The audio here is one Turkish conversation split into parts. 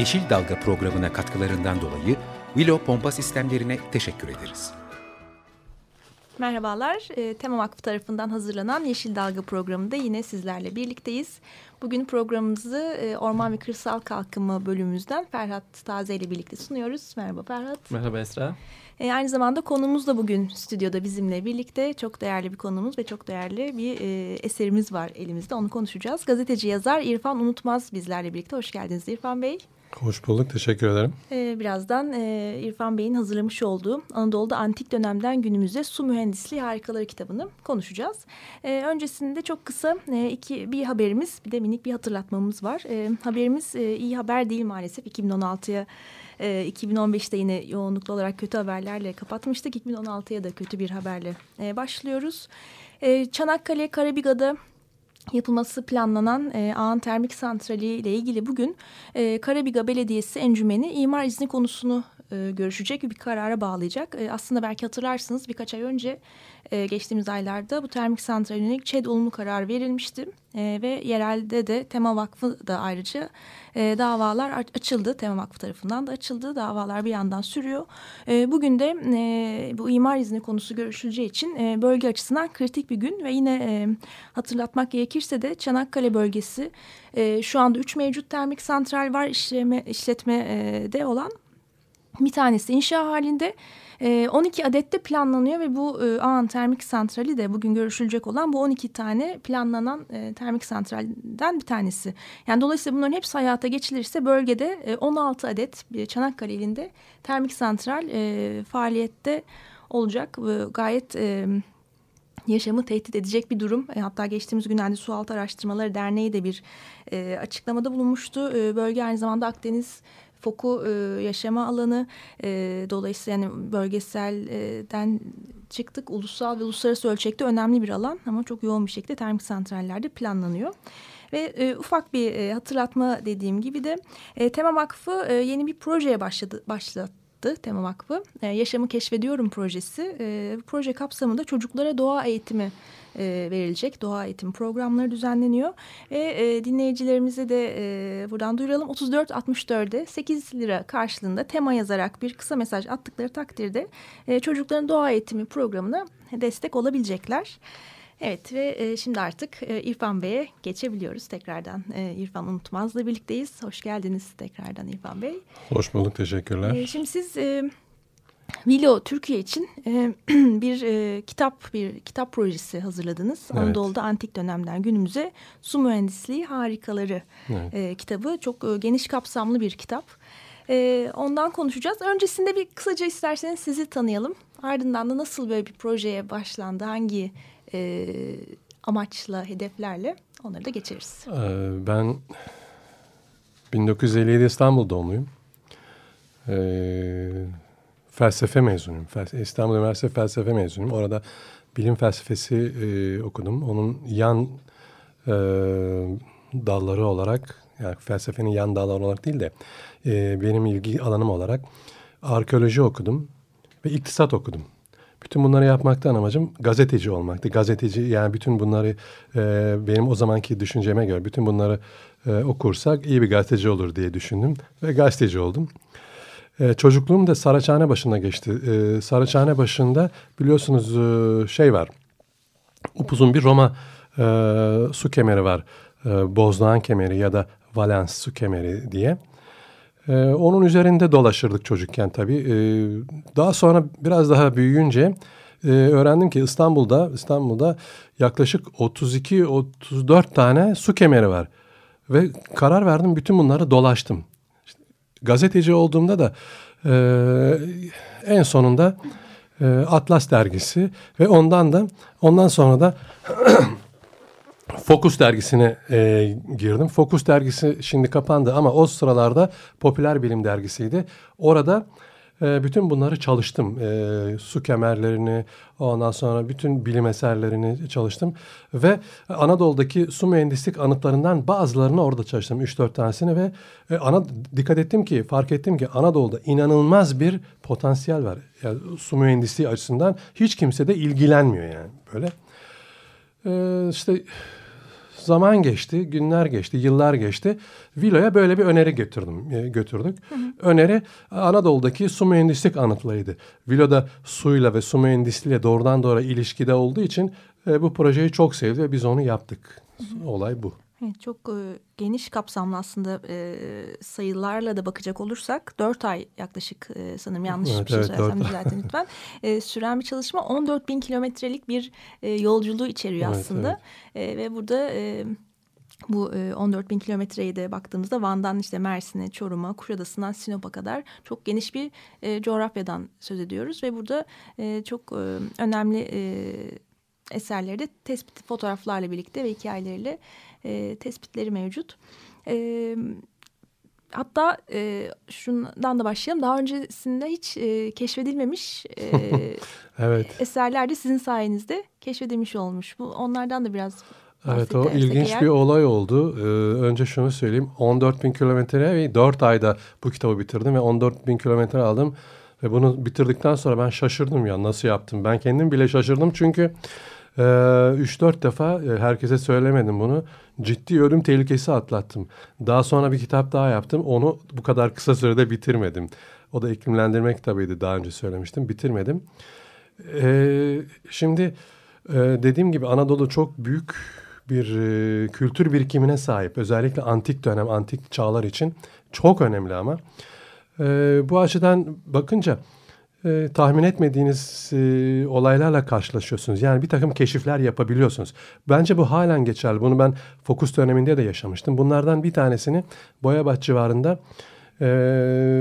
Yeşil Dalga programına katkılarından dolayı Willow Pompa Sistemlerine teşekkür ederiz. Merhabalar, e, Tema Vakfı tarafından hazırlanan Yeşil Dalga programında yine sizlerle birlikteyiz. Bugün programımızı e, Orman ve Kırsal Kalkınma bölümümüzden Ferhat Taze ile birlikte sunuyoruz. Merhaba Ferhat. Merhaba Esra. E, aynı zamanda konumuz da bugün stüdyoda bizimle birlikte. Çok değerli bir konumuz ve çok değerli bir e, eserimiz var elimizde. Onu konuşacağız. Gazeteci yazar İrfan Unutmaz bizlerle birlikte. Hoş geldiniz İrfan Bey. Hoş bulduk, teşekkür ederim. Ee, birazdan e, İrfan Bey'in hazırlamış olduğu Anadolu'da antik dönemden günümüze su mühendisliği harikaları kitabını konuşacağız. E, öncesinde çok kısa e, iki bir haberimiz, bir de minik bir hatırlatmamız var. E, haberimiz e, iyi haber değil maalesef. 2016'ya e, 2015'te yine yoğunluklu olarak kötü haberlerle kapatmıştık. 2016'ya da kötü bir haberle e, başlıyoruz. E, Çanakkale Karabiga'da yapılması planlanan e, Ağan Termik Santrali ile ilgili bugün e, Karabiga Belediyesi encümeni imar izni konusunu e, görüşecek bir karara bağlayacak. E, aslında belki hatırlarsınız birkaç ay önce e, geçtiğimiz aylarda bu termik santralin yönelik ÇED olumlu karar verilmişti. E, ve yerelde de Tema Vakfı da ayrıca davalar açıldı. Tema Vakfı tarafından da açıldı. Davalar bir yandan sürüyor. Bugün de bu imar izni konusu görüşüleceği için bölge açısından kritik bir gün ve yine hatırlatmak gerekirse de Çanakkale bölgesi şu anda üç mevcut termik santral var işleme, işletmede olan bir tanesi inşa halinde. 12 ee, adet de planlanıyor ve bu e, Ağan Termik Santrali de bugün görüşülecek olan bu 12 tane planlanan e, termik santralden bir tanesi. Yani dolayısıyla bunların hepsi hayata geçilirse bölgede 16 e, adet Çanakkale ilinde termik santral faaliyette olacak. Gayet yaşamı tehdit edecek bir durum. hatta geçtiğimiz günlerde Sualtı Araştırmaları Derneği de bir açıklamada bulunmuştu. bölge aynı zamanda Akdeniz foku e, yaşama alanı e, dolayısıyla yani bölgeselden çıktık ulusal ve uluslararası ölçekte önemli bir alan ama çok yoğun bir şekilde termik santrallerde planlanıyor. Ve e, ufak bir e, hatırlatma dediğim gibi de e, Tema Vakfı e, yeni bir projeye başladı başlattı Tema Vakfı. E, Yaşamı Keşfediyorum projesi. E, proje kapsamında çocuklara doğa eğitimi e, verilecek. Doğa eğitim programları düzenleniyor. Ve e, dinleyicilerimize de e, buradan duyuralım. 34-64'de 8 lira karşılığında tema yazarak bir kısa mesaj attıkları takdirde e, çocukların doğa eğitimi programına destek olabilecekler. Evet ve e, şimdi artık e, İrfan Bey'e geçebiliyoruz tekrardan. E, İrfan Unutmaz'la birlikteyiz. Hoş geldiniz tekrardan İrfan Bey. Hoş bulduk, teşekkürler. E, şimdi siz e, Vilo Türkiye için e, bir e, kitap bir kitap projesi hazırladınız. Evet. Anadolu'da antik dönemden günümüze su mühendisliği harikaları evet. e, kitabı. Çok e, geniş kapsamlı bir kitap. E, ondan konuşacağız. Öncesinde bir kısaca isterseniz sizi tanıyalım. Ardından da nasıl böyle bir projeye başlandı, hangi e, amaçla, hedeflerle onları da geçeriz. Ee, ben 1957 İstanbul doğumluyum. Ee, felsefe mezunuyum. İstanbul Üniversitesi felsefe mezunuyum. Orada bilim felsefesi e, okudum. Onun yan e, dalları olarak yani felsefenin yan dalları olarak değil de e, benim ilgi alanım olarak arkeoloji okudum ve iktisat okudum. Bütün bunları yapmaktan amacım gazeteci olmaktı. Gazeteci yani bütün bunları e, benim o zamanki düşünceme göre bütün bunları e, okursak iyi bir gazeteci olur diye düşündüm ve gazeteci oldum. Ee, çocukluğum da Saraçhane başında geçti. Ee, Saraçhane başında biliyorsunuz e, şey var. Upuzun bir Roma e, su kemeri var. E, Bozdağın kemeri ya da Valens su kemeri diye. E, onun üzerinde dolaşırdık çocukken tabii. E, daha sonra biraz daha büyüyünce e, öğrendim ki İstanbul'da İstanbul'da yaklaşık 32-34 tane su kemeri var. Ve karar verdim bütün bunları dolaştım gazeteci olduğumda da e, en sonunda e, Atlas dergisi ve ondan da ondan sonra da Focus dergisine e, girdim. Focus dergisi şimdi kapandı ama o sıralarda popüler bilim dergisiydi. Orada e, bütün bunları çalıştım. E, su kemerlerini, ondan sonra bütün bilim eserlerini çalıştım. Ve Anadolu'daki su mühendislik anıtlarından bazılarını orada çalıştım. 3-4 tanesini ve e, ana, dikkat ettim ki, fark ettim ki Anadolu'da inanılmaz bir potansiyel var. Yani su mühendisliği açısından hiç kimse de ilgilenmiyor yani böyle. E, işte zaman geçti, günler geçti, yıllar geçti. Vilo'ya böyle bir öneri götürdüm, e, götürdük. Hı hı. Öneri Anadolu'daki su mühendislik anıtlarıydı. Vilo'da suyla ve su mühendisliğiyle doğrudan doğru ilişkide olduğu için e, bu projeyi çok sevdi ve biz onu yaptık. Hı hı. Olay bu. Evet, çok e, geniş kapsamlı aslında e, sayılarla da bakacak olursak dört ay yaklaşık e, sanırım yanlış evet, bir şey evet, düzeltin lütfen. E, süren bir çalışma 14 bin kilometrelik bir e, yolculuğu içeriyor evet, aslında. Evet. E, ve burada... E, bu 14 e, bin kilometreyi de baktığımızda Van'dan işte Mersin'e, Çorum'a, Kuşadası'ndan Sinop'a kadar çok geniş bir e, coğrafyadan söz ediyoruz. Ve burada e, çok e, önemli e, eserleri de tespit fotoğraflarla birlikte ve hikayeleriyle e, tespitleri mevcut. E, hatta e, şundan da başlayalım. Daha öncesinde hiç e, keşfedilmemiş e, evet. eserler de sizin sayenizde keşfedilmiş olmuş. Bu onlardan da biraz Evet o ilginç eğer... bir olay oldu. Ee, önce şunu söyleyeyim. 14 bin kilometre ve 4 ayda bu kitabı bitirdim ve 14 bin kilometre aldım. Ve bunu bitirdikten sonra ben şaşırdım ya nasıl yaptım. Ben kendim bile şaşırdım çünkü 3-4 e, defa e, herkese söylemedim bunu. Ciddi ölüm tehlikesi atlattım. Daha sonra bir kitap daha yaptım. Onu bu kadar kısa sürede bitirmedim. O da iklimlendirme kitabıydı daha önce söylemiştim. Bitirmedim. Ee, şimdi e, dediğim gibi Anadolu çok büyük bir e, kültür birikimine sahip. Özellikle antik dönem, antik çağlar için çok önemli ama. E, bu açıdan bakınca e, tahmin etmediğiniz e, olaylarla karşılaşıyorsunuz. Yani bir takım keşifler yapabiliyorsunuz. Bence bu halen geçerli. Bunu ben fokus döneminde de yaşamıştım. Bunlardan bir tanesini Boyabat civarında e,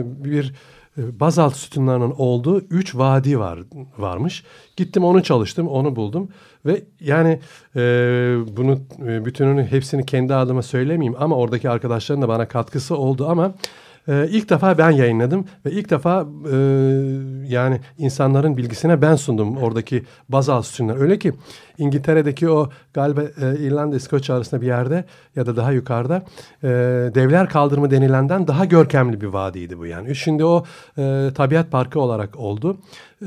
bir e, bazalt sütunlarının olduğu üç vadi var varmış. Gittim onu çalıştım, onu buldum ve yani e, bunu e, bütününü hepsini kendi adıma söylemeyeyim ama oradaki arkadaşların da bana katkısı oldu ama e, ilk defa ben yayınladım ve ilk defa e, yani insanların bilgisine ben sundum oradaki bazal sütunlar. Öyle ki İngiltere'deki o galiba e, İrlanda İskoç arasında bir yerde ya da daha yukarıda e, devler kaldırımı denilenden daha görkemli bir vadiydi bu yani. Şimdi o e, tabiat parkı olarak oldu.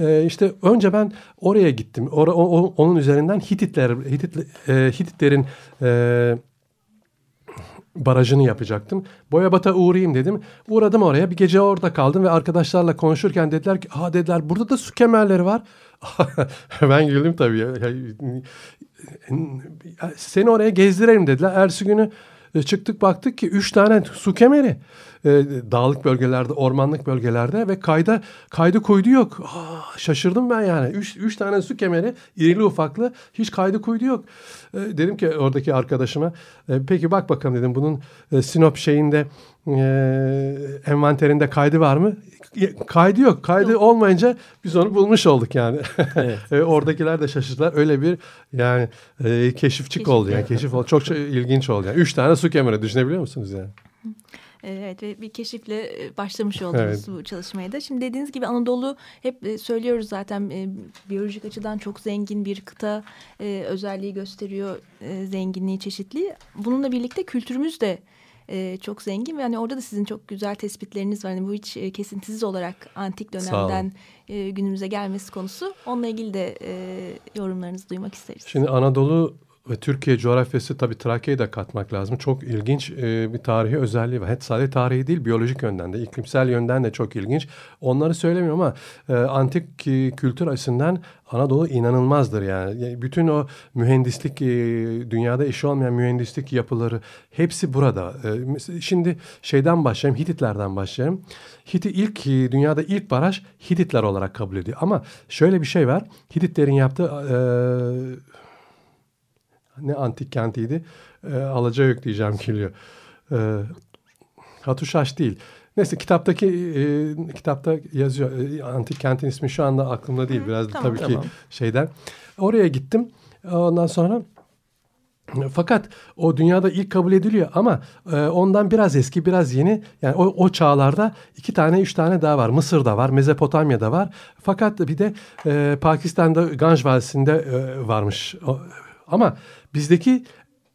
E, işte önce ben oraya gittim. Or, o, onun üzerinden Hititler, Hitit, e, Hititlerin e, barajını yapacaktım. Boyabat'a uğrayayım dedim. Uğradım oraya bir gece orada kaldım ve arkadaşlarla konuşurken dediler ki ha dediler burada da su kemerleri var. ben güldüm tabii. Seni oraya gezdirelim dediler. Ersi günü e, çıktık baktık ki üç tane su kemeri e, dağlık bölgelerde, ormanlık bölgelerde ve kayda kaydı kuydu yok. Aa, şaşırdım ben yani. Üç, üç tane su kemeri irili ufaklı hiç kaydı kuydu yok. E, dedim ki oradaki arkadaşıma e, peki bak bakalım dedim bunun e, Sinop şeyinde e, envanterinde kaydı var mı? Kaydı yok. Kaydı yok. olmayınca biz onu bulmuş olduk yani. Evet. e, oradakiler de şaşırdılar. Öyle bir yani e, keşifçik oldu yani. Keşif oldu. Çok, çok ilginç oldu yani. Üç tane su kemeri düşünebiliyor musunuz yani? Evet ve bir keşifle e, başlamış oldunuz evet. bu çalışmaya da. Şimdi dediğiniz gibi Anadolu hep e, söylüyoruz zaten e, biyolojik açıdan çok zengin bir kıta özelliği gösteriyor zenginliği çeşitli. Bununla birlikte kültürümüz de çok zengin ve hani orada da sizin çok güzel tespitleriniz var. Hani bu hiç kesintisiz olarak antik dönemden günümüze gelmesi konusu. Onunla ilgili de yorumlarınızı duymak isteriz. Şimdi Anadolu ve Türkiye coğrafyası tabii Trakya'yı da katmak lazım. Çok ilginç e, bir tarihi özelliği var. Hep sadece tarihi değil biyolojik yönden de iklimsel yönden de çok ilginç. Onları söylemiyorum ama e, antik e, kültür açısından Anadolu inanılmazdır yani. Bütün o mühendislik e, dünyada eşi olmayan mühendislik yapıları hepsi burada. E, şimdi şeyden başlayayım Hititlerden başlayayım. Hiti ilk e, dünyada ilk baraj Hititler olarak kabul ediyor. Ama şöyle bir şey var. Hititlerin yaptığı e, ne antik kentiydi? E, Alacayök diyeceğim geliyor. E, Hatuşaş değil. Neyse kitaptaki e, kitapta yazıyor. E, antik kentin ismi şu anda aklımda değil. Biraz Hı, tamam, tabii tamam. ki şeyden. Oraya gittim. Ondan sonra Fakat o dünyada ilk kabul ediliyor ama e, ondan biraz eski biraz yeni yani o, o çağlarda iki tane üç tane daha var. Mısır'da var Mezopotamya'da var fakat bir de e, Pakistan'da Ganj Vadisi'nde e, varmış. O, ama bizdeki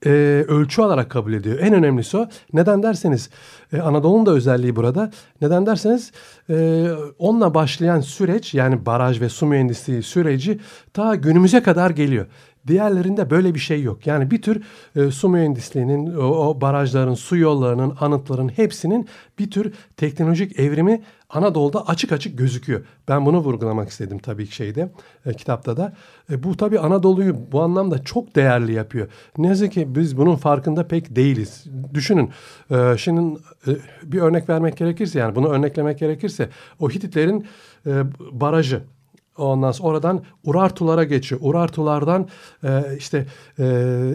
e, ölçü olarak kabul ediyor. En önemlisi o. Neden derseniz e, Anadolu'nun da özelliği burada. Neden derseniz e, onunla başlayan süreç yani baraj ve su mühendisliği süreci ta günümüze kadar geliyor. Diğerlerinde böyle bir şey yok. Yani bir tür e, su mühendisliğinin, o, o barajların, su yollarının, anıtların hepsinin bir tür teknolojik evrimi Anadolu'da açık açık gözüküyor. Ben bunu vurgulamak istedim tabii ki şeyde, e, kitapta da. E, bu tabii Anadolu'yu bu anlamda çok değerli yapıyor. Ne yazık ki biz bunun farkında pek değiliz. Düşünün, e, şimdi e, bir örnek vermek gerekirse yani bunu örneklemek gerekirse o Hititlerin e, barajı Ondan sonra oradan Urartulara geçiyor. Urartulardan e, işte e,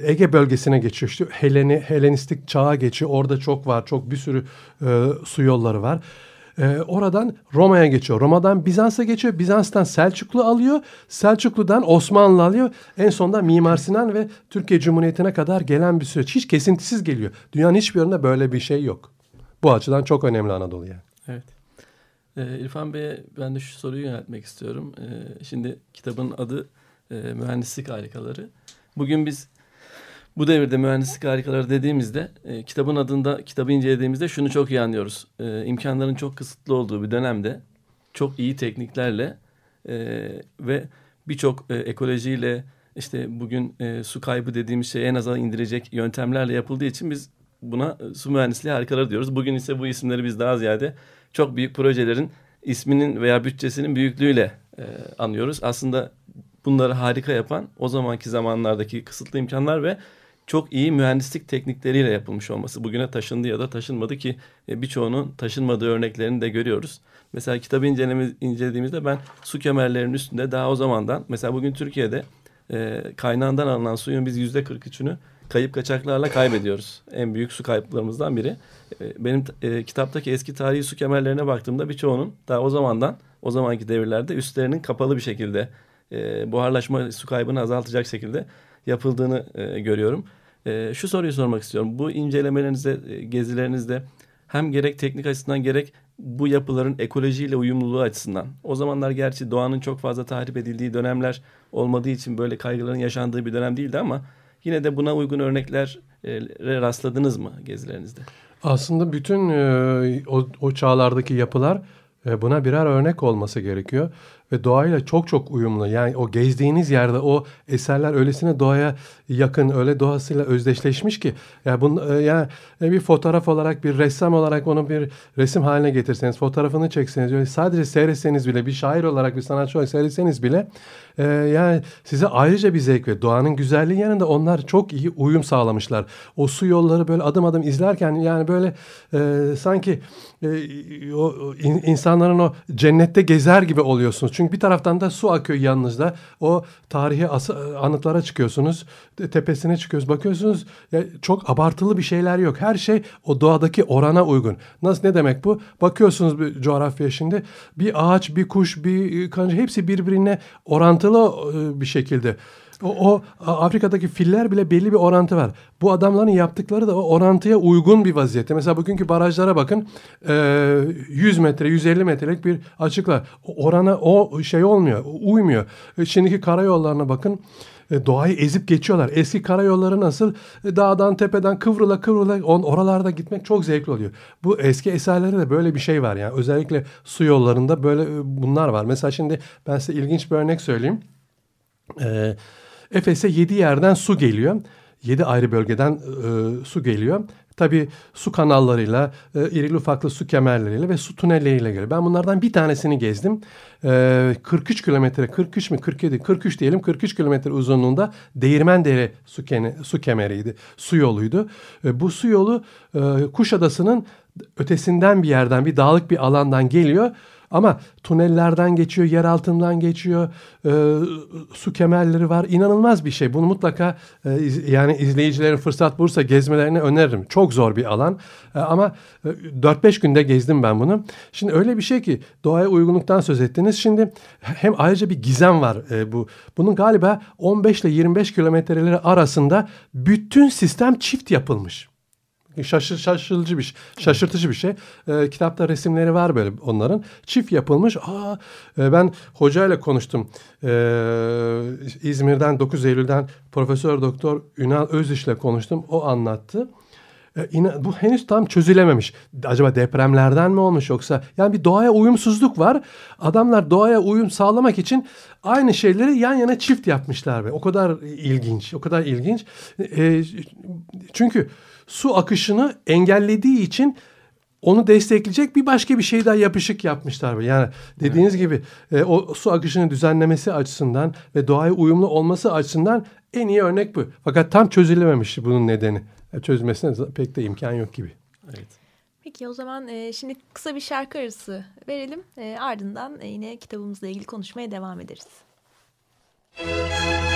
Ege bölgesine geçiyor. İşte Heleni, Helenistik çağa geçiyor. Orada çok var. Çok bir sürü e, su yolları var. E, oradan Roma'ya geçiyor. Roma'dan Bizans'a geçiyor. Bizans'tan Selçuklu alıyor. Selçuklu'dan Osmanlı alıyor. En sonunda Mimar Sinan ve Türkiye Cumhuriyeti'ne kadar gelen bir süreç. Hiç kesintisiz geliyor. Dünyanın hiçbir yerinde böyle bir şey yok. Bu açıdan çok önemli Anadolu yani. Evet. E, İrfan Bey'e ben de şu soruyu yöneltmek istiyorum. E, şimdi kitabın adı e, Mühendislik Harikaları. Bugün biz bu devirde mühendislik harikaları dediğimizde e, kitabın adında kitabı incelediğimizde şunu çok iyi anlıyoruz. E, imkanların çok kısıtlı olduğu bir dönemde çok iyi tekniklerle e, ve birçok e, ekolojiyle işte bugün e, su kaybı dediğimiz şeyi en aza indirecek yöntemlerle yapıldığı için biz buna e, su mühendisliği harikaları diyoruz. Bugün ise bu isimleri biz daha ziyade çok büyük projelerin isminin veya bütçesinin büyüklüğüyle e, anıyoruz. Aslında bunları harika yapan o zamanki zamanlardaki kısıtlı imkanlar ve çok iyi mühendislik teknikleriyle yapılmış olması. Bugüne taşındı ya da taşınmadı ki e, birçoğunun taşınmadığı örneklerini de görüyoruz. Mesela kitabı incelediğimizde ben su kemerlerinin üstünde daha o zamandan mesela bugün Türkiye'de e, kaynağından alınan suyun biz yüzde 43'ünü kayıp kaçaklarla kaybediyoruz. En büyük su kayıplarımızdan biri. E, benim e, kitaptaki eski tarihi su kemerlerine baktığımda birçoğunun daha o zamandan o zamanki devirlerde üstlerinin kapalı bir şekilde e, buharlaşma su kaybını azaltacak şekilde yapıldığını e, görüyorum. E, şu soruyu sormak istiyorum. Bu incelemelerinizde, e, gezilerinizde hem gerek teknik açısından gerek bu yapıların ekolojiyle uyumluluğu açısından. O zamanlar gerçi doğanın çok fazla tahrip edildiği dönemler olmadığı için böyle kaygıların yaşandığı bir dönem değildi ama yine de buna uygun örneklere rastladınız mı gezilerinizde? Aslında bütün e, o, o çağlardaki yapılar e, buna birer örnek olması gerekiyor ve doğayla çok çok uyumlu. Yani o gezdiğiniz yerde o eserler öylesine doğaya yakın, öyle doğasıyla özdeşleşmiş ki ya bunu e, yani bir fotoğraf olarak bir ressam olarak onu bir resim haline getirseniz, fotoğrafını çekseniz, öyle sadece seyretseniz bile bir şair olarak bir sanatçı olarak seyretseniz bile e, yani size ayrıca bir zevk ve doğanın güzelliği yanında onlar çok iyi uyum sağlamışlar. O su yolları böyle adım adım izlerken yani böyle e, sanki e, o in, insanların o cennette gezer gibi oluyorsunuz. Çünkü bir taraftan da su akıyor yanınızda. O tarihi anıtlara çıkıyorsunuz. Tepesine çıkıyoruz. Bakıyorsunuz ya çok abartılı bir şeyler yok. Her şey o doğadaki orana uygun. Nasıl ne demek bu? Bakıyorsunuz bir coğrafya şimdi. Bir ağaç, bir kuş, bir kanca hepsi birbirine orantılı e, bir şekilde o, o Afrika'daki filler bile belli bir orantı var. Bu adamların yaptıkları da o orantıya uygun bir vaziyette. Mesela bugünkü barajlara bakın. E, 100 metre, 150 metrelik bir açıklar. Orana o şey olmuyor, uymuyor. E, şimdiki karayollarına bakın e, doğayı ezip geçiyorlar. Eski karayolları nasıl e, dağdan tepeden kıvrıla kıvrıla on, oralarda gitmek çok zevkli oluyor. Bu eski eserlerde de böyle bir şey var yani özellikle su yollarında böyle bunlar var. Mesela şimdi ben size ilginç bir örnek söyleyeyim. Ee, Efes'e yedi yerden su geliyor. Yedi ayrı bölgeden e, su geliyor. Tabii su kanallarıyla, e, irili ufaklı su kemerleriyle ve su tünelleriyle geliyor. Ben bunlardan bir tanesini gezdim. E, 43 kilometre, 43 mi 47, 43 diyelim 43 kilometre uzunluğunda Değirmendere su, kene, su kemeriydi, su yoluydu. E, bu su yolu e, Kuşadası'nın ötesinden bir yerden, bir dağlık bir alandan geliyor. Ama tunellerden geçiyor, yer altından geçiyor, e, su kemerleri var. İnanılmaz bir şey. Bunu mutlaka e, iz, yani izleyicilerin fırsat bulursa gezmelerini öneririm. Çok zor bir alan e, ama e, 4-5 günde gezdim ben bunu. Şimdi öyle bir şey ki doğaya uygunluktan söz ettiniz. Şimdi hem ayrıca bir gizem var e, bu. Bunun galiba 15 ile 25 kilometreleri arasında bütün sistem çift yapılmış. Şaşır, şaşırtıcı bir şaşırtıcı bir şey. E, kitapta resimleri var böyle onların. Çift yapılmış. Aa, e, ben hocayla konuştum. E, İzmir'den 9 Eylül'den Profesör Doktor Ünal Öziş'le konuştum. O anlattı. E, ina, bu henüz tam çözülememiş. Acaba depremlerden mi olmuş yoksa? Yani bir doğaya uyumsuzluk var. Adamlar doğaya uyum sağlamak için aynı şeyleri yan yana çift yapmışlar. Ve o kadar ilginç, o kadar ilginç. E, çünkü su akışını engellediği için onu destekleyecek bir başka bir şey daha yapışık yapmışlar. Yani dediğiniz evet. gibi e, o su akışını düzenlemesi açısından ve doğaya uyumlu olması açısından en iyi örnek bu. Fakat tam çözülememiş bunun nedeni. E, çözmesine pek de imkan yok gibi. Evet. Peki o zaman e, şimdi kısa bir şarkı arası verelim. E, ardından e, yine kitabımızla ilgili konuşmaya devam ederiz. Müzik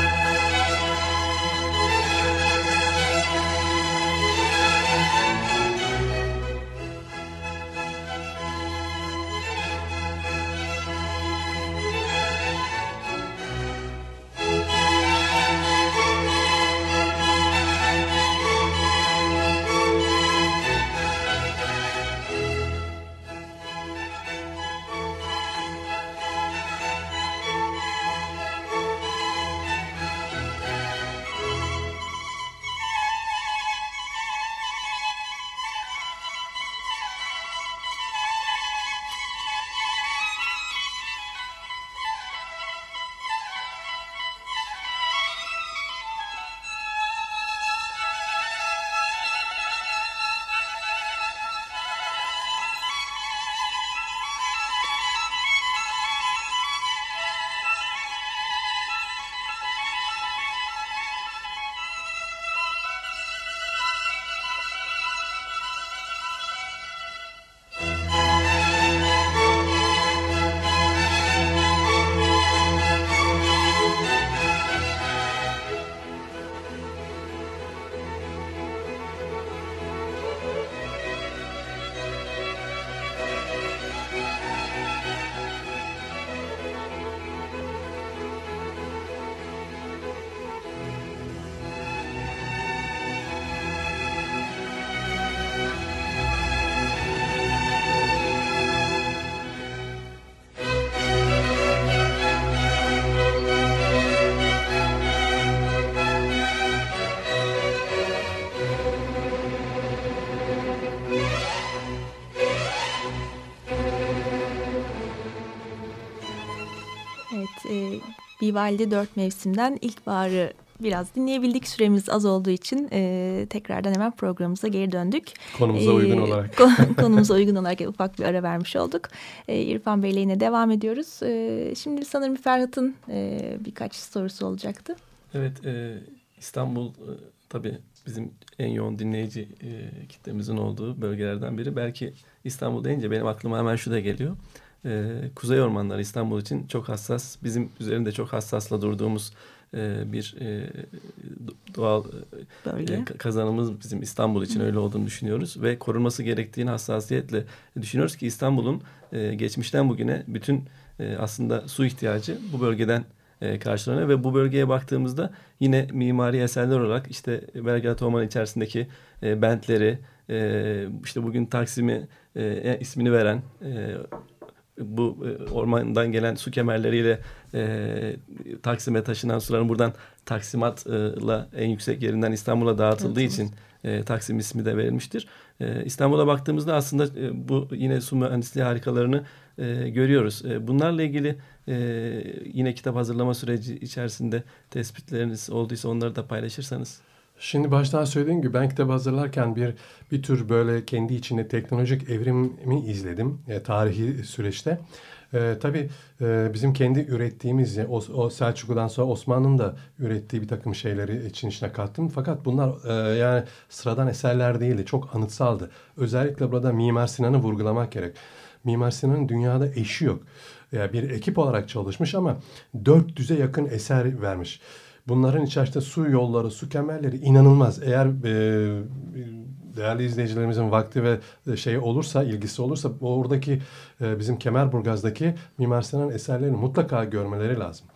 Vivaldi dört mevsimden ilkbaharı biraz dinleyebildik. Süremiz az olduğu için e, tekrardan hemen programımıza geri döndük. Konumuza e, uygun olarak. konumuza uygun olarak ufak bir ara vermiş olduk. E, İrfan Bey'le yine devam ediyoruz. E, şimdi sanırım Ferhat'ın e, birkaç sorusu olacaktı. Evet, e, İstanbul e, tabii bizim en yoğun dinleyici e, kitlemizin olduğu bölgelerden biri. Belki İstanbul deyince benim aklıma hemen şu da geliyor e, Kuzey Ormanları İstanbul için çok hassas, bizim üzerinde çok hassasla durduğumuz e, bir e, doğal e, kazanımız bizim İstanbul için öyle olduğunu düşünüyoruz ve korunması gerektiğini hassasiyetle düşünüyoruz ki İstanbul'un e, geçmişten bugüne bütün e, aslında su ihtiyacı bu bölgeden e, karşılanıyor ve bu bölgeye baktığımızda yine mimari eserler olarak işte Belgrad Ormanı içerisindeki e, bentleri, e, işte bugün Taksim'i e, ismini veren e, bu e, ormandan gelen su kemerleriyle e, Taksim'e taşınan suların buradan Taksimat'la en yüksek yerinden İstanbul'a dağıtıldığı evet, için e, Taksim ismi de verilmiştir. E, İstanbul'a baktığımızda aslında e, bu yine su mühendisliği harikalarını e, görüyoruz. E, bunlarla ilgili e, yine kitap hazırlama süreci içerisinde tespitleriniz olduysa onları da paylaşırsanız. Şimdi baştan söylediğim gibi ben kitap hazırlarken bir bir tür böyle kendi içinde teknolojik evrimi izledim e, tarihi süreçte. E, tabii e, bizim kendi ürettiğimiz o, o Selçuklu'dan sonra Osmanlı'nın da ürettiği bir takım şeyleri için içine kattım. Fakat bunlar e, yani sıradan eserler değildi. Çok anıtsaldı. Özellikle burada Mimar Sinan'ı vurgulamak gerek. Mimar Sinan'ın dünyada eşi yok. Yani bir ekip olarak çalışmış ama 400'e yakın eser vermiş. Bunların içerisinde su yolları, su kemerleri inanılmaz. Eğer e, değerli izleyicilerimizin vakti ve şey olursa, ilgisi olursa oradaki e, bizim Kemerburgaz'daki Mimar Sinan eserlerini mutlaka görmeleri lazım.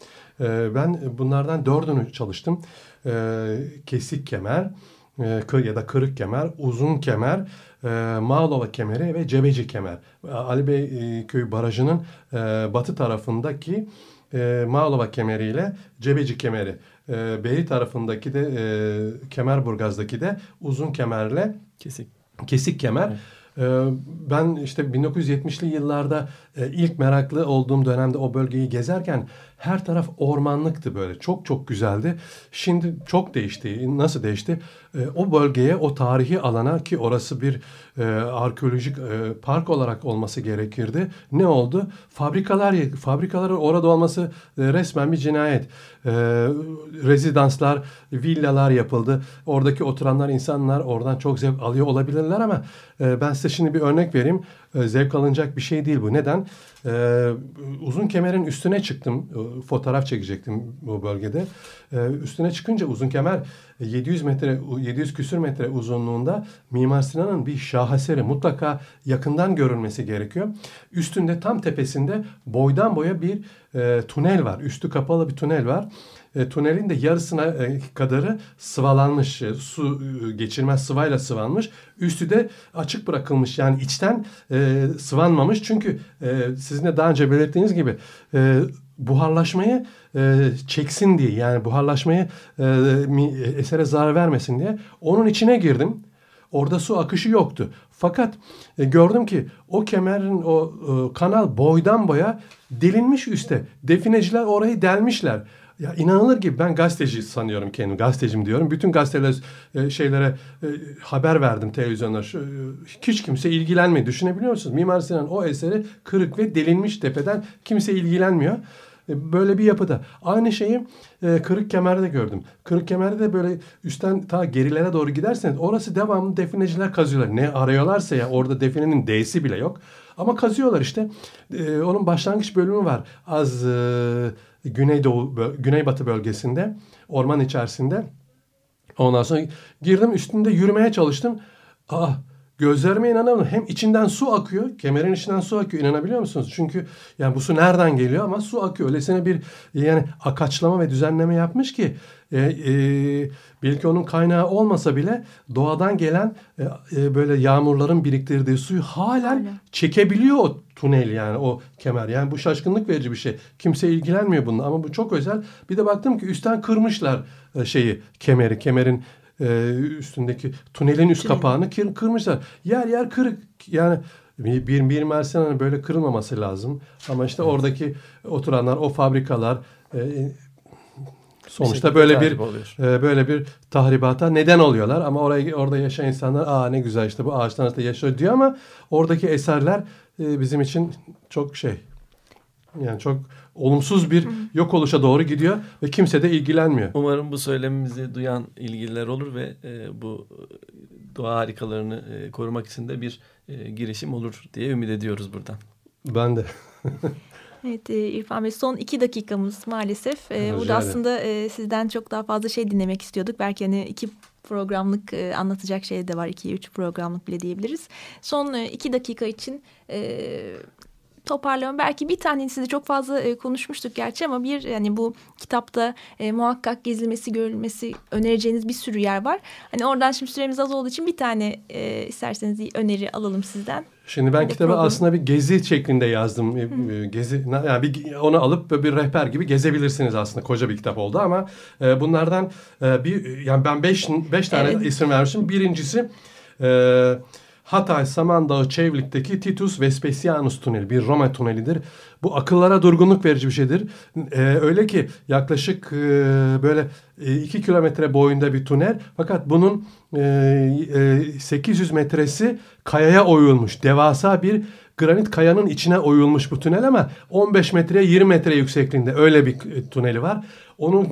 E, ben bunlardan dördünü çalıştım. E, kesik kemer e, ya da kırık kemer, uzun kemer, e, Mağlova kemeri ve Cebeci kemer. Ali Bey e, köy barajının e, batı tarafındaki e, Mağlova kemeriyle Cebeci kemeri. E, Beyli tarafındaki de e, Kemerburgaz'daki de uzun kemerle kesik kesik kemer. Evet. E, ben işte 1970'li yıllarda e, ilk meraklı olduğum dönemde o bölgeyi gezerken her taraf ormanlıktı böyle. Çok çok güzeldi. Şimdi çok değişti. Nasıl değişti? E, o bölgeye, o tarihi alana ki orası bir e, arkeolojik e, park olarak olması gerekirdi. Ne oldu? Fabrikalar, fabrikaların orada olması e, resmen bir cinayet. E, rezidanslar, villalar yapıldı. Oradaki oturanlar, insanlar oradan çok zevk alıyor olabilirler ama e, ben size şimdi bir örnek vereyim. E, zevk alınacak bir şey değil bu. Neden? Ee, uzun kemerin üstüne çıktım. E, fotoğraf çekecektim bu bölgede. Ee, üstüne çıkınca uzun kemer 700 metre, 700 küsür metre uzunluğunda Mimar Sinan'ın bir şaheseri mutlaka yakından görülmesi gerekiyor. Üstünde tam tepesinde boydan boya bir e, tünel var. Üstü kapalı bir tünel var e, tünelin de yarısına e, kadarı sıvalanmış. E, su e, geçirmez sıvayla sıvanmış. Üstü de açık bırakılmış. Yani içten e, sıvanmamış. Çünkü e, sizin de daha önce belirttiğiniz gibi e, buharlaşmayı e, çeksin diye yani buharlaşmayı e, esere zarar vermesin diye onun içine girdim. Orada su akışı yoktu. Fakat e, gördüm ki o kemerin o e, kanal boydan boya delinmiş üste. Defineciler orayı delmişler. Ya inanılır gibi ben gazeteci sanıyorum kendimi. Gazetecim diyorum. Bütün gazeteler e, şeylere e, haber verdim televizyonlar. Şu, e, hiç kimse ilgilenmedi. Düşünebiliyor musunuz? Mimar Sinan o eseri kırık ve delinmiş tepeden kimse ilgilenmiyor. E, böyle bir yapıda. Aynı şeyi e, Kırık Kemer'de gördüm. Kırık Kemer'de de böyle üstten ta gerilere doğru giderseniz orası devamlı defineciler kazıyorlar. Ne arıyorlarsa ya orada definenin D'si bile yok. Ama kazıyorlar işte. E, onun başlangıç bölümü var. Az e, Güneydoğu, Güneybatı bölgesinde, orman içerisinde. Ondan sonra girdim üstünde yürümeye çalıştım. Aa gözlerime inanamadım. Hem içinden su akıyor, kemerin içinden su akıyor. İnanabiliyor musunuz? Çünkü yani bu su nereden geliyor ama su akıyor. Öylesine bir yani akaçlama ve düzenleme yapmış ki e, e, belki onun kaynağı olmasa bile doğadan gelen e, e, böyle yağmurların biriktirdiği suyu halen Aynen. çekebiliyor o tunel yani o kemer. Yani bu şaşkınlık verici bir şey. Kimse ilgilenmiyor bununla ama bu çok özel. Bir de baktım ki üstten kırmışlar e, şeyi kemeri. Kemerin e, üstündeki tunelin üst kapağını kır, kırmışlar. Yer yer kırık. Yani bir, bir, bir Mersen'in böyle kırılmaması lazım. Ama işte evet. oradaki oturanlar, o fabrikalar e, sonuçta böyle bir e, böyle bir tahribata neden oluyorlar ama oraya orada yaşayan insanlar aa ne güzel işte bu ağaçtan arasında yaşıyor diyor ama oradaki eserler e, bizim için çok şey yani çok olumsuz bir yok oluşa doğru gidiyor ve kimse de ilgilenmiyor. Umarım bu söylemimizi duyan ilgililer olur ve e, bu doğa harikalarını e, korumak için de bir e, girişim olur diye ümit ediyoruz buradan. Ben de. Evet e, İrfan Bey son iki dakikamız maalesef. E, burada aslında e, sizden çok daha fazla şey dinlemek istiyorduk. Belki hani iki programlık e, anlatacak şey de var. iki üç programlık bile diyebiliriz. Son e, iki dakika için e, toparlayalım. Belki bir tanesi de çok fazla e, konuşmuştuk gerçi ama bir yani bu kitapta e, muhakkak gezilmesi, görülmesi önereceğiniz bir sürü yer var. Hani oradan şimdi süremiz az olduğu için bir tane e, isterseniz öneri alalım sizden. Şimdi ben kitabı aslında bir gezi şeklinde yazdım. Hı. Gezi yani bir onu alıp bir rehber gibi gezebilirsiniz aslında. Koca bir kitap oldu ama e, bunlardan e, bir yani ben beş beş tane evet. isim vermişim. Birincisi e, Hatay Samandağı Çevlik'teki Titus Vespasianus Tüneli bir Roma tünelidir. Bu akıllara durgunluk verici bir şeydir. Ee, öyle ki yaklaşık e, böyle e, iki kilometre boyunda bir tünel fakat bunun e, e, 800 metresi kayaya oyulmuş. Devasa bir granit kayanın içine oyulmuş bu tünel ama 15 metreye 20 metre yüksekliğinde öyle bir e, tüneli var. Onun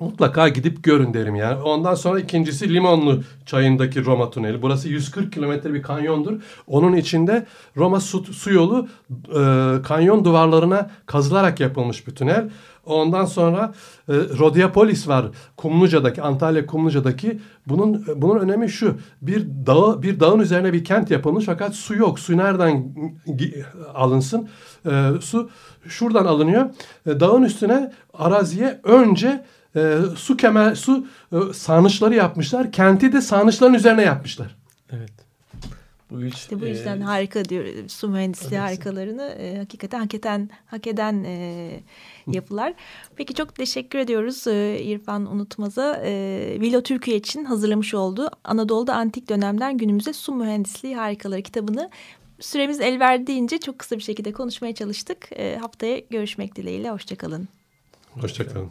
mutlaka gidip görün derim yani. Ondan sonra ikincisi Limonlu çayındaki Roma tüneli. Burası 140 kilometre bir kanyondur. Onun içinde Roma su, su yolu e, kanyon duvarlarına kazılarak yapılmış bir tünel. Ondan sonra e, Rodiapolis var. Kumluca'daki, Antalya Kumluca'daki. Bunun bunun önemi şu. Bir dağ bir dağın üzerine bir kent yapılmış fakat su yok. Su nereden alınsın? E, su şuradan alınıyor. E, dağın üstüne araziye önce e, su kemer su e, sarnıçları yapmışlar. Kenti de sarnıçların üzerine yapmışlar. Evet. Bu üç, işte bu yüzden e, harika diyor su mühendisliği evet. harikalarını e, hakikaten hak eden hak eden e, yapılar. Peki çok teşekkür ediyoruz e, İrfan Unutmaz'a. E, Vilo Türkiye için hazırlamış olduğu Anadolu'da antik dönemden günümüze su mühendisliği harikaları kitabını süremiz el verdiğince çok kısa bir şekilde konuşmaya çalıştık. E, haftaya görüşmek dileğiyle. Hoşçakalın. Hoşçakalın.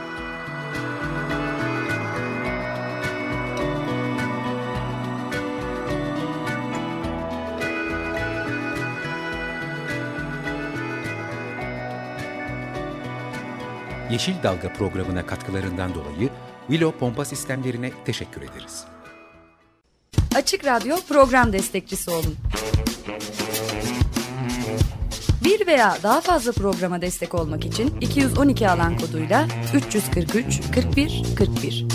Yeşil Dalga programına katkılarından dolayı Willow Pompa Sistemlerine teşekkür ederiz. Açık Radyo program destekçisi olun. Bir veya daha fazla programa destek olmak için 212 alan koduyla 343 41 41.